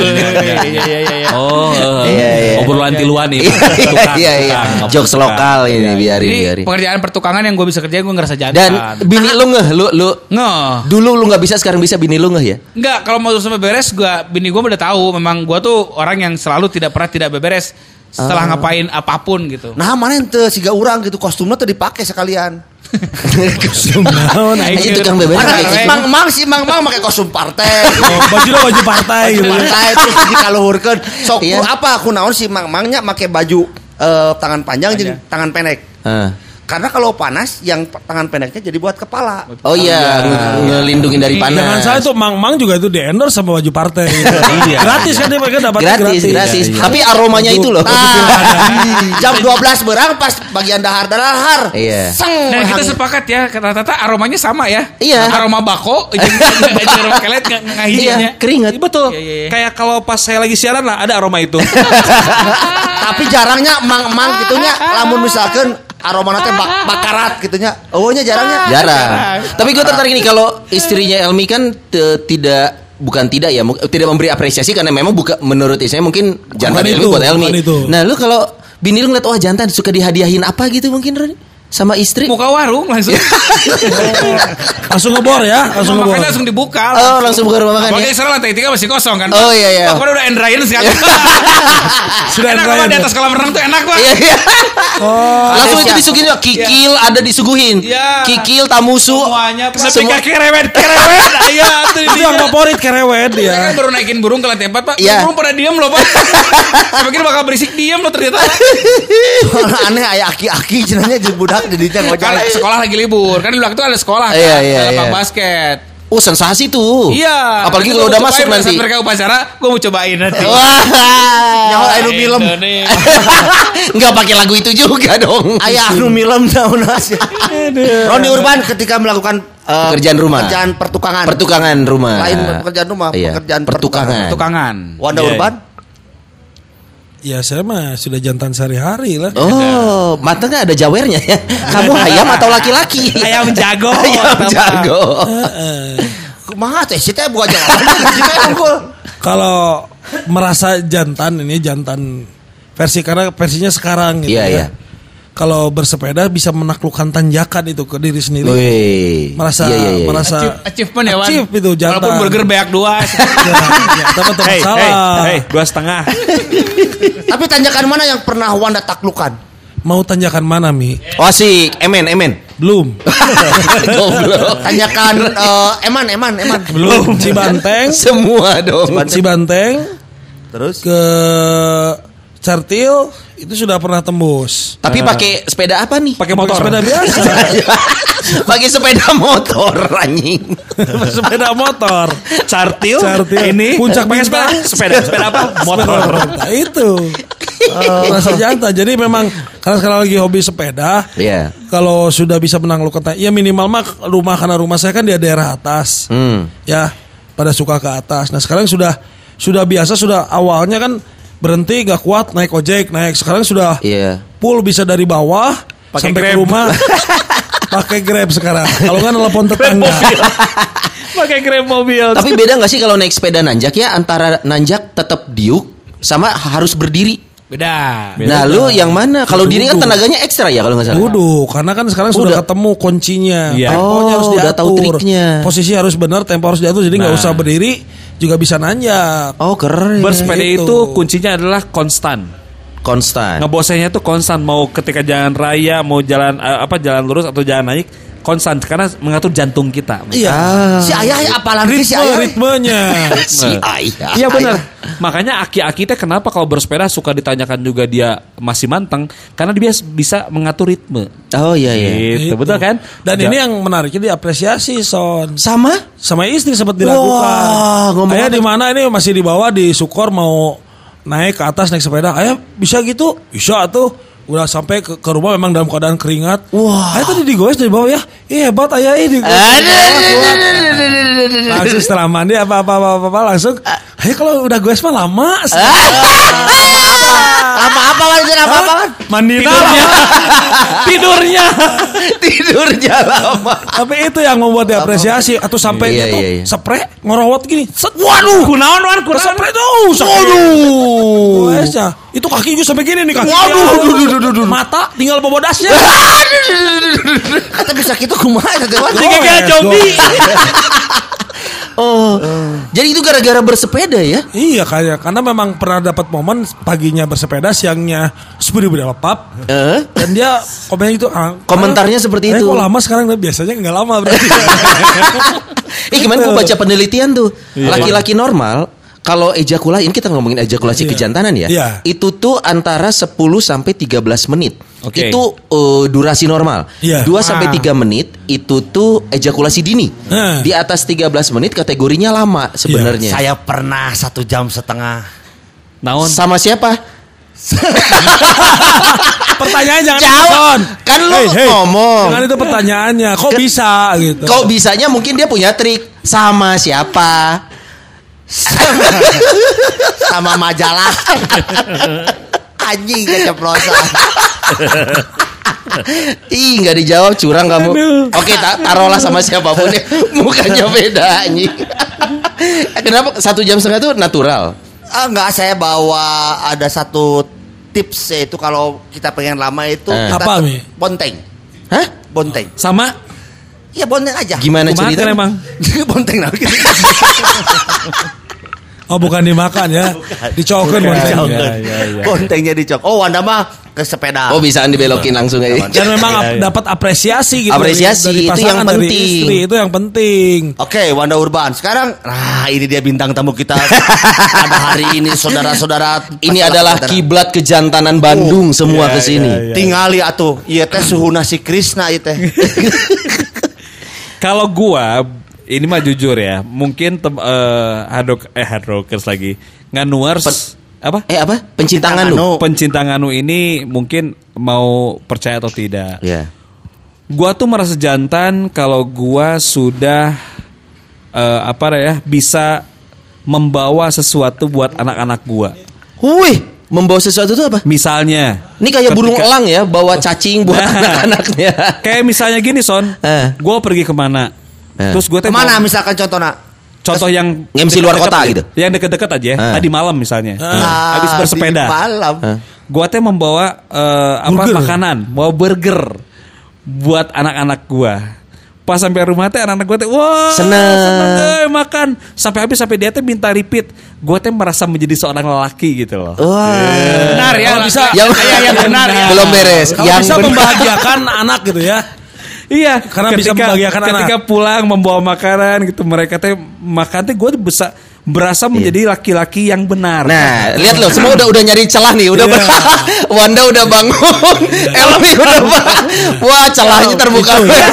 iya iya iya. Oh, eh, Iya, iya. obrolan tiluan nih. Iya iya iya. Jokes lokal ini biarin biarin. pekerjaan pertukangan yang gue bisa kerjain gue ngerasa jantan. Dan bini lu ngeh, lu lu Nggak. dulu lu nggak bisa sekarang bisa bini lu ngeh ya? Enggak, kalau mau sampai beres gua bini gua udah tahu memang gua tuh orang yang selalu tidak pernah tidak beberes setelah Ah. ngapain apa pun gitu. Nah mana ente siga urang gitu kostumnya tuh dipakai sekalian. Naon, Nah, Aja tukang beberes. Mang Mang si Mang Mang pakai kostum partai. Oh, baju lo baju partai gitu. partai terus dikaluhurkeun. Sok Iya. apa aku naon si Mang Mangnya pakai baju eh, tangan panjang jadi tangan pendek. Ah. Karena kalau panas yang tangan pendeknya jadi buat kepala. Oh iya, nge- ngelindungin dari panas. Jangan salah tuh Mang Mang juga itu di endorse sama baju partai. Iya. Gratis kan dia mereka dapat gratis, gratis. Tapi aromanya itu loh. Nah, jam 12 berang pas bagian dahar-dahar. Iya. Seng. Dan kita sepakat ya, rata-rata aromanya sama ya. Iya. Aroma bako, aroma kelet nggak Iya, keringat. Betul. Iya, iya, iya. Kayak kalau pas saya lagi siaran lah ada aroma itu. Tapi jarangnya mang-mang gitunya lamun misalkan aroma nanti bak bakarat gitunya. Ohnya jarangnya. Jarang. Tapi gue tertarik nih kalau istrinya Elmi kan te- tidak bukan tidak ya, tidak memberi apresiasi karena memang buka menurut istrinya mungkin jantan Bukan Elmi itu, buat Elmi. Nah, lu kalau bini lu ngeliat wah jantan suka dihadiahin apa gitu mungkin Ron? Sama istri? Buka warung langsung. Langsung ngebor ya, langsung ngebor. Makanya langsung dibuka. Oh, langsung buka rumah makan Apalagi ya. sekarang lantai tiga masih kosong kan. Oh, iya, iya. Pokoknya udah endrain sekali. Sudah enak apa di ya? atas kolam renang tuh enak pak. Iya, iya. Oh, Langsung itu disuguhin ya, kikil ada disuguhin. Iya. Kikil tamusu. Semuanya pak. Semua- kerewet kerewet. Iya itu yang favorit kerewet Saya kan dia. baru naikin burung ke lantai 4 pak Iya. Burung pada diem loh pak Saya pikir bakal berisik diem loh ternyata Aneh aya aki-aki cenanya jadi budak jadi teh Karena ngojek. sekolah lagi libur Kan di itu ada sekolah kan Iya, iya, iya. basket Oh, sensasi tuh. Iya Apalagi kalau udah masuk nanti. mereka upacara Gue mau cobain nanti Wah. Nyawa anu milem. Indonesia. Enggak pakai lagu itu juga dong. Ayah anu milem naon aja. Roni Urban ketika melakukan eh, Pekerjaan rumah. Pekerjaan pertukangan. Pertukangan rumah. Lain pekerjaan rumah, Iya, pekerjaan pertukangan. Tukangan Wanda Iya, Urban. Ya saya mah sudah jantan sehari-hari lah. Oh, matanya ada jawernya ya. Kamu ayam atau laki-laki? Ayam jago Ayam jago. Kumaha teh sih teh bukan. Kalau merasa jantan ini jantan versi karena versinya sekarang gitu Iya, ya. iya. Kalau bersepeda bisa menaklukkan tanjakan itu ke diri sendiri. Wih. Merasa Iya, iya, iya. merasa Achieve- Achievement ya Wan Achieve itu jantan. Walaupun burger beak dua Ya, ya, hei, hei, dua setengah. Tapi tanjakan mana yang pernah Wanda taklukan? Mau tanjakan mana Mi? Oh, asik. Emen, emen. Belum. Goblok. Tanjakan eh, Eman, Eman, Eman. Belum. Cibanteng. Semua dong. Cibanteng Terus ke Cartil itu sudah pernah tembus. Tapi pakai sepeda apa nih? Pakai motor. Sepeda biasa. pakai sepeda motor anjing. sepeda motor. Cartil, Cartil. ini Puncak pakai sepeda, sepeda, sepeda apa? Motor. Nah, itu. Rasa jantan. Jadi memang karena sekarang lagi hobi sepeda, Iya. kalau sudah bisa menaklukkan ya minimal mah rumah karena rumah saya kan di daerah atas. Hmm. Ya, pada suka ke atas. Nah, sekarang sudah sudah biasa sudah awalnya kan berhenti gak kuat naik ojek, naik. Sekarang sudah Iya. full bisa dari bawah Pakai sampai Grab. ke rumah. pakai Grab sekarang. Kalau nggak telepon tetangga. Pakai grab mobil. Tapi beda nggak sih kalau naik sepeda nanjak ya antara nanjak tetap diuk sama harus berdiri? Beda Nah, lu yang mana? Kalau diri kan tenaganya ekstra ya kalau nggak salah. Duduk, karena kan sekarang sudah Udah. ketemu kuncinya. Iya. Temponya harus Oh, diatur. udah tahu triknya. Posisi harus benar, tempo harus diatur. Jadi nggak usah berdiri, juga bisa nanjak. Oh, keren. Bersepeda Gitu. itu kuncinya adalah konstan. Konstan. Ngebosennya tuh konstan mau ketika jalan raya, mau jalan eh, apa jalan lurus atau jalan naik konstan karena mengatur jantung kita. Iya. si Ayah ya apalan si Ritme, Ayah. ritmenya. Si ayah. Iya benar. Makanya aki-aki teh kenapa kalau bersepeda suka ditanyakan juga dia masih manteng karena dia bisa mengatur ritme. Oh iya iya. Gitu, Gitu. betul kan? Dan ini yang menariknya diapresiasi Son. Sama? Sama istri sempat dilakukan. Wah, ngomong Ayah di mana ini masih di bawah di Sukor mau naik ke atas naik sepeda. Ayah bisa gitu? Bisa tuh. Udah sampai ke, ke rumah memang dalam keadaan keringat. Wah. Ayah tadi digoes dari bawah ya. Ih hebat ayah ini. Langsung setelah mandi apa apa apa, apa, apa langsung. Ayah kalau udah goes mah lama. Sih. Apa-apa kan Jen, apa-apa kan? Mandi Tidurnya. Tidurnya. Tidurnya lama. Tapi itu yang membuat diapresiasi atau sampai Iya, iya, iya. spray ngorowot gini. Set, Waduh, kunaon wan, kunaon. spray tuh. Waduh. Wesnya. Itu kaki gue sampai gini nih kaki. Waduh, duh, duh, duh, duh, duh. Mata tinggal bobodasnya. Kata bisa gitu kumaha teh. Kayak zombie. Oh, jadi itu gara-gara bersepeda ya? Iya kayak karena memang pernah dapat momen paginya bersepeda siangnya sepeda berapa Eh? dan dia komen itu ah, Komentarnya seperti eh, itu. kok lama sekarang biasanya nggak lama berarti Eh kemarin gue baca penelitian tuh Laki-laki normal Kalau ejakulasi Ini kita ngomongin ejakulasi Iya. kejantanan ya Iya. Itu tuh antara 10 sampai 13 menit Oke. Itu eh, durasi normal Iya. 2 sampai 3 menit Itu tuh ejakulasi dini Hmm. Di atas 13 menit kategorinya lama sebenarnya Saya pernah satu jam setengah. Naon? Sama siapa? pertanyaannya jangan Jawab. Kan lu ngomong. jangan itu pertanyaannya kok bisa gitu Kok bisanya mungkin dia punya trik Sama siapa? Sama majalah. Anjing keceplosan. Ih nggak dijawab curang kamu. Oke ta taruhlah sama siapa pun ya. Mukanya beda anjing. Kenapa satu jam setengah itu natural? Ah, enggak, saya bawa ada satu tips yaitu kalau kita pengen lama itu Eh. kita Apa, Mi? bonteng. Hah? Bonteng. Sama Iya bonteng aja. Gimana kumaha cerita? emang? bonteng nah, gitu. oh bukan dimakan ya dicokin bonteng. Bontengnya dicok. Oh, Wanda mah ke sepeda. Oh bisa dibelokin langsung aja. dan memang ap- dapat apresiasi gitu Apresiasi, itu yang pasangan, dari penting. istri, itu yang penting Oke, Wanda Urban. Sekarang, nah ini dia bintang tamu kita pada hari ini, saudara-saudara. Ini adalah saudara. kiblat kejantanan Bandung semua ke sini. Tingali atuh, iya teh suhu nasi Krishna ieu teh. Kalau gua ini mah jujur ya, mungkin tem, eh hard rock eh hard rockers lagi. Nganuars apa? Eh apa? Pencintaan lu. Pencinta nganu ini mungkin mau percaya atau tidak. Ya. Gua tuh merasa jantan kalau gua sudah eh, apa ya bisa membawa sesuatu buat anak-anak gua. Wih, membawa sesuatu itu apa? Misalnya, Ini kayak burung Ketika- elang ya, bawa cacing buat Nah. anak-anaknya. kayak misalnya gini son, Eh. gue pergi ke mana, Eh. terus gue Ke mana misalkan contohnya? contoh yang Nge-MC luar kota gitu? yang deket-deket aja, Eh. tadi malam misalnya, Ah, habis bersepeda, di Malam. Eh. gue teh membawa eh, apa Burger. makanan, bawa burger buat anak-anak gue. Pas sampai rumah teh anak-anak gue teh wah Seneng. eh, makan sampai habis sampai dia teh minta repeat. Gue teh merasa menjadi seorang lelaki gitu loh. Wah. Benar ya, Kalau bisa- Yang, yang benar ya. Belum beres. kalau yang bisa benar. membahagiakan anak gitu ya Iya, Karena bisa membahagiakan ketika pulang membawa makanan gitu mereka teh makan teh gue bisa berasa menjadi laki-laki yang benar. Nah, lihat loh, semua udah udah nyari celah nih, udah Wanda udah bangun, Elmi udah bangun. Wah, celahnya terbuka lebar.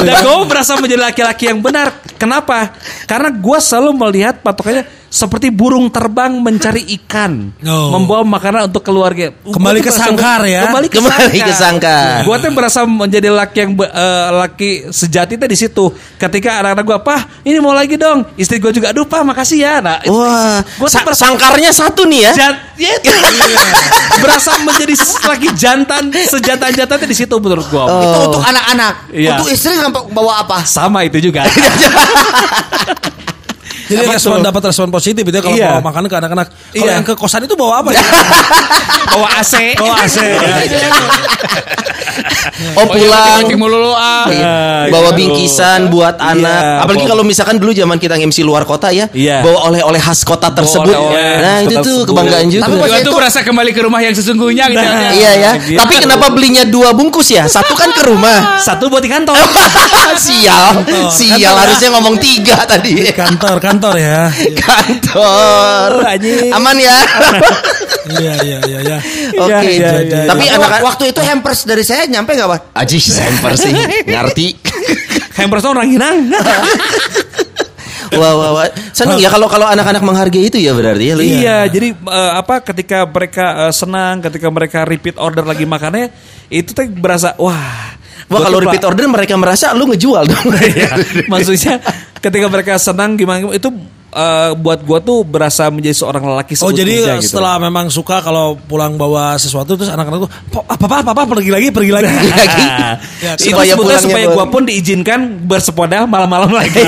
Dan gue berasa menjadi laki-laki yang benar. Kenapa? Karena gue selalu melihat patokannya seperti burung terbang mencari ikan, Oh. membawa makanan untuk keluarga. Kembali ke sangkar ya. Kembali ke Kembali sangkar. ke sangkar. Gue tuh berasa menjadi laki yang be- eh, laki sejati tuh di situ. Ketika anak-anak gue, pah ini mau lagi dong. Istri gue juga, aduh pah makasih ya. Nah, Wah, Gua sa- sangkarnya satu nih ya. Ya itu. berasa menjadi laki jantan sejantan-jantan di situ menurut gua. Itu untuk anak-anak. Iya. Untuk istri nggak bawa apa? Sama itu juga. Jadi respon dapat respon positif itu ya kalau Iya. bawa makanan ke anak-anak. Kalau Iya. yang ke kosan itu bawa apa? ya? Bawa AC. Bawa AC. Oh pulang. Laki mulu lu ah. Iya. Ah, bawa gitu. bingkisan buat Iya, anak. Apalagi kalau misalkan dulu zaman kita MC luar kota ya, Iya. bawa oleh-oleh khas kota tersebut. oleh-oleh nah, khas itu tuh kebanggaan juga. Tapi Gua itu- tuh berasa kembali ke rumah yang sesungguhnya gitu. Nah. Iya ya. Gitu. Tapi kenapa belinya dua bungkus ya? Satu kan ke rumah. Satu buat di kantor. sial, sial harusnya ngomong tiga tadi. Kantor, kantor ya. Kantor. Aman ya. Iya, iya, iya, iya. Oke. iya, iya, Tapi Tapi anak waktu itu hampers dari saya nyampe nggak, Pak? Aji semper sih, ngerti. Hampers orang hinang. Wah, wah, wah. Seneng ya kalau kalau anak-anak menghargai itu ya berarti ya. Iya, jadi eh, apa ketika mereka eh, senang, ketika mereka repeat order lagi makannya, itu tuh berasa wah. Wah kalau repeat order mereka merasa lu ngejual dong. Iya. Maksudnya ketika mereka senang gimana itu eh, buat gua tuh berasa menjadi seorang lelaki Oh jadi gitu. setelah memang suka kalau pulang bawa sesuatu terus anak-anak tuh "Po- apa apa apa pergi lagi pergi lagi. lagi. Ya, itu Supaya sebetulnya supaya buat- gua pun diizinkan bersepeda malam-malam lagi.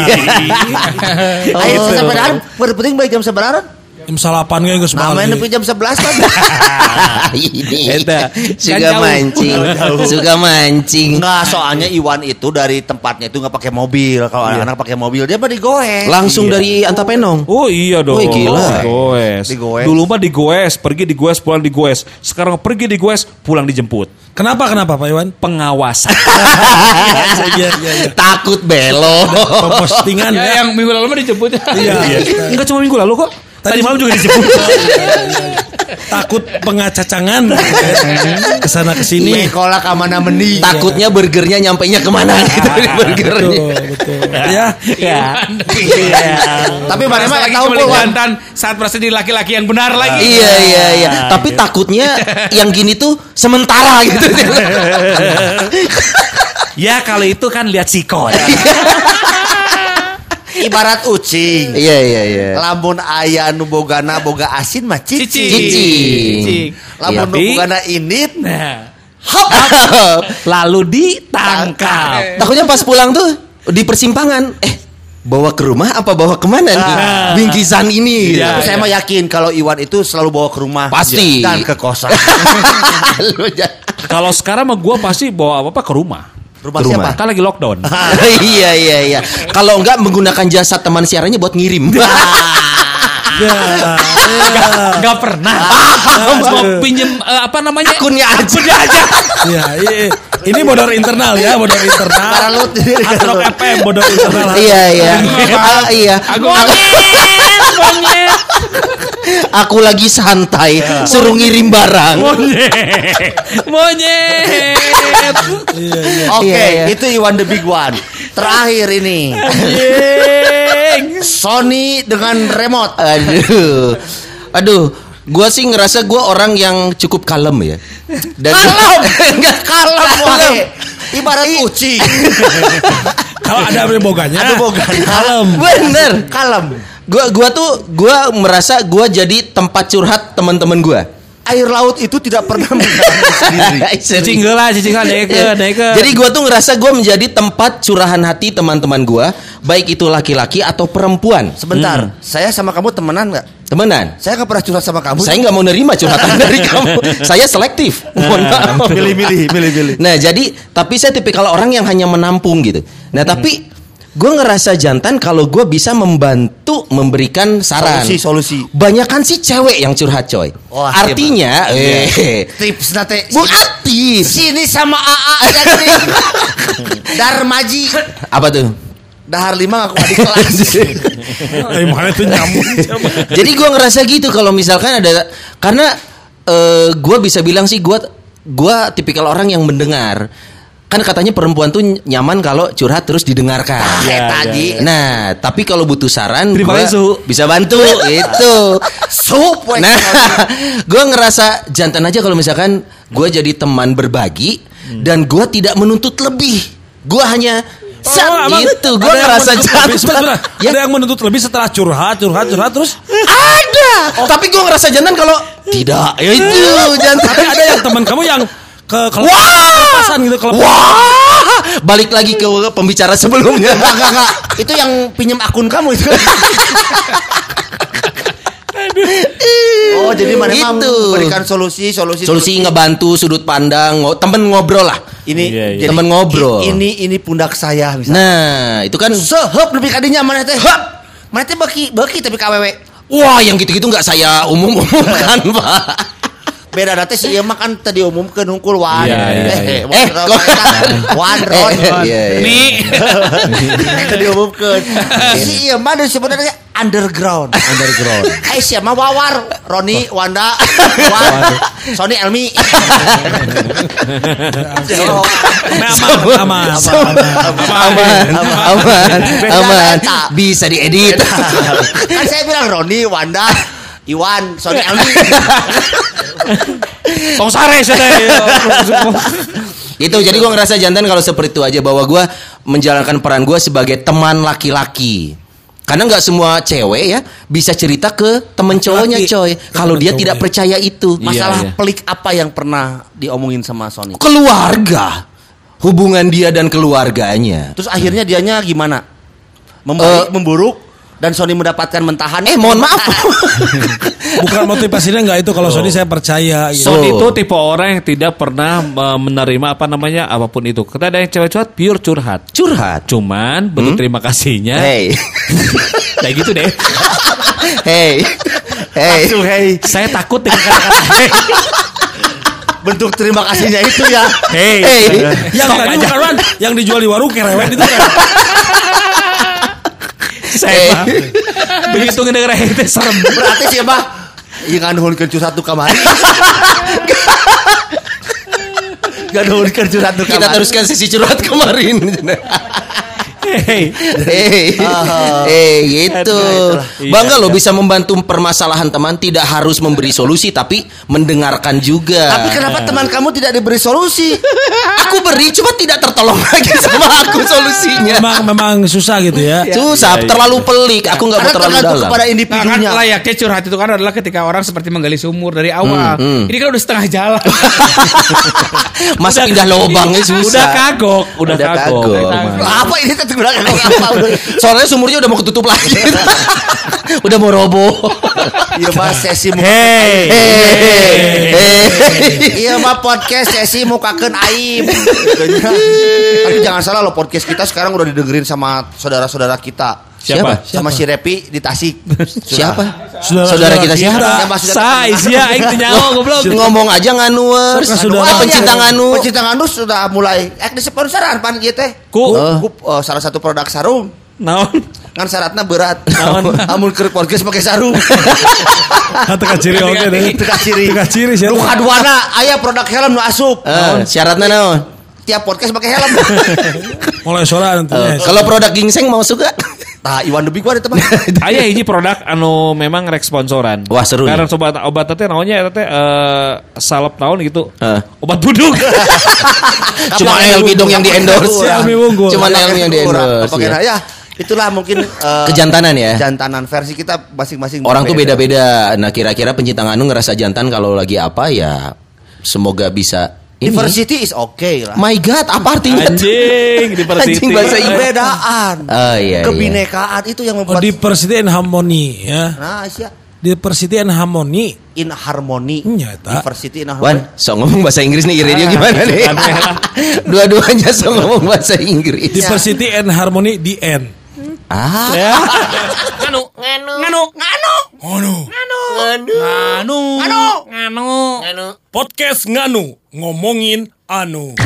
Ayo sepedaan, berpenting baik jam seberapa? Jam salapan kayak nggak sempat. Namanya nepi jam 11 kan. Ini Eta. suka Kan mancing, suka mancing. Enggak, soalnya Iwan itu dari tempatnya itu nggak pakai mobil. Kalau anak-anak pakai mobil dia mah digoes. Langsung Iya. dari Antapenong. Oh iya dong. Wih, gila. Digoes. Digoes. Dulu mah digoes, pergi digoes, pulang digoes. Sekarang pergi digoes, pulang dijemput. Kenapa kenapa Pak Iwan? Pengawasan. Iya iya iya. Takut belok. Postingan Ya, ya. yang minggu lalu mah dijemput. Iya. Enggak cuma minggu lalu kok. Tadi malam juga dijemput. Takut pengacacangan ke sana ke sini. Iya, sekolah ke mana meni. Takutnya burgernya nyampe nya ke mana gitu di burgernya. Betul betul. Ya. Iya. Iya. Tapi mana mah tahu Wan. jantan saat merasa jadi laki-laki yang benar lagi. Iya iya iya. Tapi takutnya yang gini tuh sementara gitu. Ya kalau itu kan lihat sikon. Ibarat ucing. Iya iya iya. Lamun aya nu bogana boga asin mah cicing. Cicing. Cicing. Lamun nu Tapi- bogana init Nah, hop. lalu ditangkap. Takutnya pas pulang tuh di persimpangan, eh bawa ke rumah apa bawa ke mana nih bingkisan ini? Iya. Tapi saya mah yakin kalau Iwan itu selalu bawa ke rumah Pasti. dan ke kosan. Kalau sekarang mah gua pasti bawa apa-apa ke rumah. Rumah Ke siapa? rumah. Kan lagi lockdown. iya iya iya. Kalau enggak menggunakan jasa teman siarannya buat ngirim. Ya. Enggak pernah. Mau pinjem eh, apa namanya? Akunnya aja. Akunnya aja. Iya, iya. Ini bodor internal ya, bodor internal. Atrok FM bodor internal. iya iya. Ah, iya. Aku Aku lagi santai, suruh ngirim barang. Monyet. Monyet. Oke, Iya, iya. itu Iwan the big one. Terakhir ini. Sony dengan remote. Aduh. Aduh, gua sih ngerasa gua orang yang cukup kalem ya. Dan Kalem. Enggak Kalem, wae. Ibarat kucing. Kalau ada boganya. Ada bogana. Kalem. Bener. Kalem. Gua gua tuh gua merasa gua jadi tempat curhat teman-teman gua. Air laut itu tidak pernah mengalami sendiri. Cicing lah, cicing. Jadi gua tuh ngerasa gua menjadi tempat curahan hati teman-teman gua, baik itu laki-laki atau perempuan. Sebentar, saya sama kamu temenan nggak? Temenan. Saya nggak pernah curhat sama kamu. Saya nggak mau nerima curhatan dari kamu. Saya selektif. Mohon maaf. milih-milih, milih-milih. Nah jadi tapi saya tipikal orang yang hanya menampung gitu. Nah tapi gue ngerasa jantan kalau gue bisa membantu memberikan saran. Solusi, solusi. Banyakan sih cewek yang curhat coy. Wah, Artinya, eh, Tips nate. bu artis. Sini sama AA nih. Darmaji. Apa tuh? Dahar lima aku adik kelas. Eh, mana itu nyambung. Jadi gue ngerasa gitu kalau misalkan ada karena eh gue bisa bilang sih gue gua tipikal orang yang mendengar. Kan katanya perempuan tuh nyaman kalau curhat terus didengarkan. Eh, tadi. Nah, tapi kalau butuh saran, Terima gua Su. bisa bantu itu. Sup. Nah, gue ngerasa jantan aja kalau misalkan gue jadi teman berbagi dan gue tidak menuntut lebih. Gue hanya Set, emang gitu. Gue ada yang ngerasa jantan. Sebentar, sebentar. Ya, Ada yang menuntut lebih setelah curhat, curhat, curhat terus. ada. Tapi gue ngerasa jantan kalau tidak. Ya itu jantan. Tapi ada yang teman kamu yang ke kelepasan gitu kelepasan. Wah, balik lagi ke pembicara sebelumnya. Enggak, enggak, enggak. Itu yang pinjam akun kamu itu. oh, jadi mana memang Itu. berikan solusi, solusi, Solusi ngebantu sudut pandang, ngo- temen ngobrol lah. Ini Iya, iya. jadi Temen ngobrol. Ini ini pundak saya misalnya. Nah, itu kan Sehep lebih kadinya mana teh? Hep. Mana teh beki beki tapi KWW. Wah, yang gitu-gitu nggak saya umum-umumkan, Pak. Beda data si ieu mah kan tadi umum ke nungkul wan. Iya, iya, Eh, iya. Eh, wan, ron. Eh, iya, iya. Nih. Tadi umumkeun. Si ieu mah sebenarnya underground. Underground. Eh siapa Wawar, Roni, Wanda, Wan, Sony, Elmi. Aman, aman, aman. aman, aman, bisa diedit. kan saya bilang Roni, Wanda, Iwan, Sony, Elmi. Tong sare sih teh. itu jadi gue ngerasa jantan kalau seperti itu aja bahwa gue menjalankan peran gue sebagai teman laki-laki. Karena nggak semua cewek ya bisa cerita ke temen cowoknya coy. Kalau dia cowok, tidak ya. percaya itu. Masalah iya. pelik apa yang pernah diomongin sama Sony? Keluarga. Hubungan dia dan keluarganya. Terus akhirnya dianya gimana? Membaik, memburuk dan Sony mendapatkan mentahan. Eh mohon maaf. Bukan motivasinya nggak itu kalau Sony saya percaya gitu. Son Oh. itu tipe orang yang tidak pernah eh, menerima apa namanya apa pun itu. Kita ada yang cewek curhat pure curhat. Curhat. Cuman bentuk terima kasihnya Hey. kayak gitu deh. hey. Hey. Langsung, hey. Saya takut dengan kata-kata hey. Bentuk terima kasihnya itu ya. Hey. Hey. Yang tadi bukan yang dijual di warung kerewet itu kan. Saya mah begitu ngedenger teh serem. Berarti sih mah Iya kan nuhunkeun curhat tu kamari. Gak nuhunkeun curhat tu kamari. Kita teruskan sisi curhat kemarin. Hey. Eh, eh gitu. Iya, Bangga iya. loh bisa membantu permasalahan teman, tidak harus memberi solusi tapi mendengarkan juga. Tapi kenapa teman kamu tidak diberi solusi? aku beri cuma tidak tertolong lagi sama aku solusinya. Memang memang susah gitu ya. Susah, terlalu pelik. Aku nggak mau Karena terlalu dalam. kepada Nah, kan individunya. layaknya curhat itu kan adalah ketika orang seperti menggali sumur dari awal. Hmm, Ini kan udah setengah jalan. Masa pindah lubangnya susah. Udah kagok, udah, Udah kagok. kagok. Apa ini tetap bilang apa udah. Soalnya sumurnya udah mau ketutup lagi. udah mau roboh. Iya mas sesi muka Hey. Iya mah podcast sesi mukakeun aib. Tapi jangan salah loh podcast kita sekarang udah didengerin sama saudara-saudara kita. Siapa? Sama si Repi di Tasik. Siapa? Saudara- Saudara kita saudara siapa? Ya, maksudnya Sai sia aing teu nyaho goblok. Ngomong aja nganuers. Suka saudara. Pencinta nganu. Pencinta nganu sudah mulai eh di sponsoran pan gitu teh. Ku Ku eh, salah satu produk sarung. naon? Kan syaratnya berat. Naon? Amun keur podcast pakai sarung. Teka ciri oke deh. Teka ciri. Teka ciri sih. Nu kaduana aya produk helm nu asup. Eh, syaratnya naon? Tiap podcast pakai helm. Mulai suara nanti. Eh, kalau produk gingseng mau suka? Tah Iwan Debi gua ada teman. Aya hiji produk anu memang rek sponsoran. Wah, seru Karena nih. obat obat teh naonnya eta teh eh, salep naon gitu. Eh. Obat buduk. Cuma Elmi dong yang di endorse. Si Elmi unggul. Cuma Elmi yang di endorse. Pakai ya. ya. Itulah mungkin eh, Kejantanan ya. Jantanan versi kita masing-masing. Orang tuh beda-beda. Nah, kira-kira pencinta nganu ngerasa jantan kalau lagi apa ya semoga bisa ini. Diversity is okay lah. My God, apa artinya? Anjing, diversity. Anjing bahasa. Perbedaan. Oh iya. iya. Kebinekaan itu yang Oh, membuat diversity and harmony ya. Nah, Asia Diversity and harmony. in harmony. Nyata. Diversity in harmony. Wan, so ngomong bahasa Inggris nih radio gimana nih? Dua-duanya so ngomong bahasa Inggris. Diversity and harmony the end. Ah, Nganu, nganu, nganu, nganu, Nganu. nganu, nganu, nganu, nganu. Podcast Nganu ngomongin anu.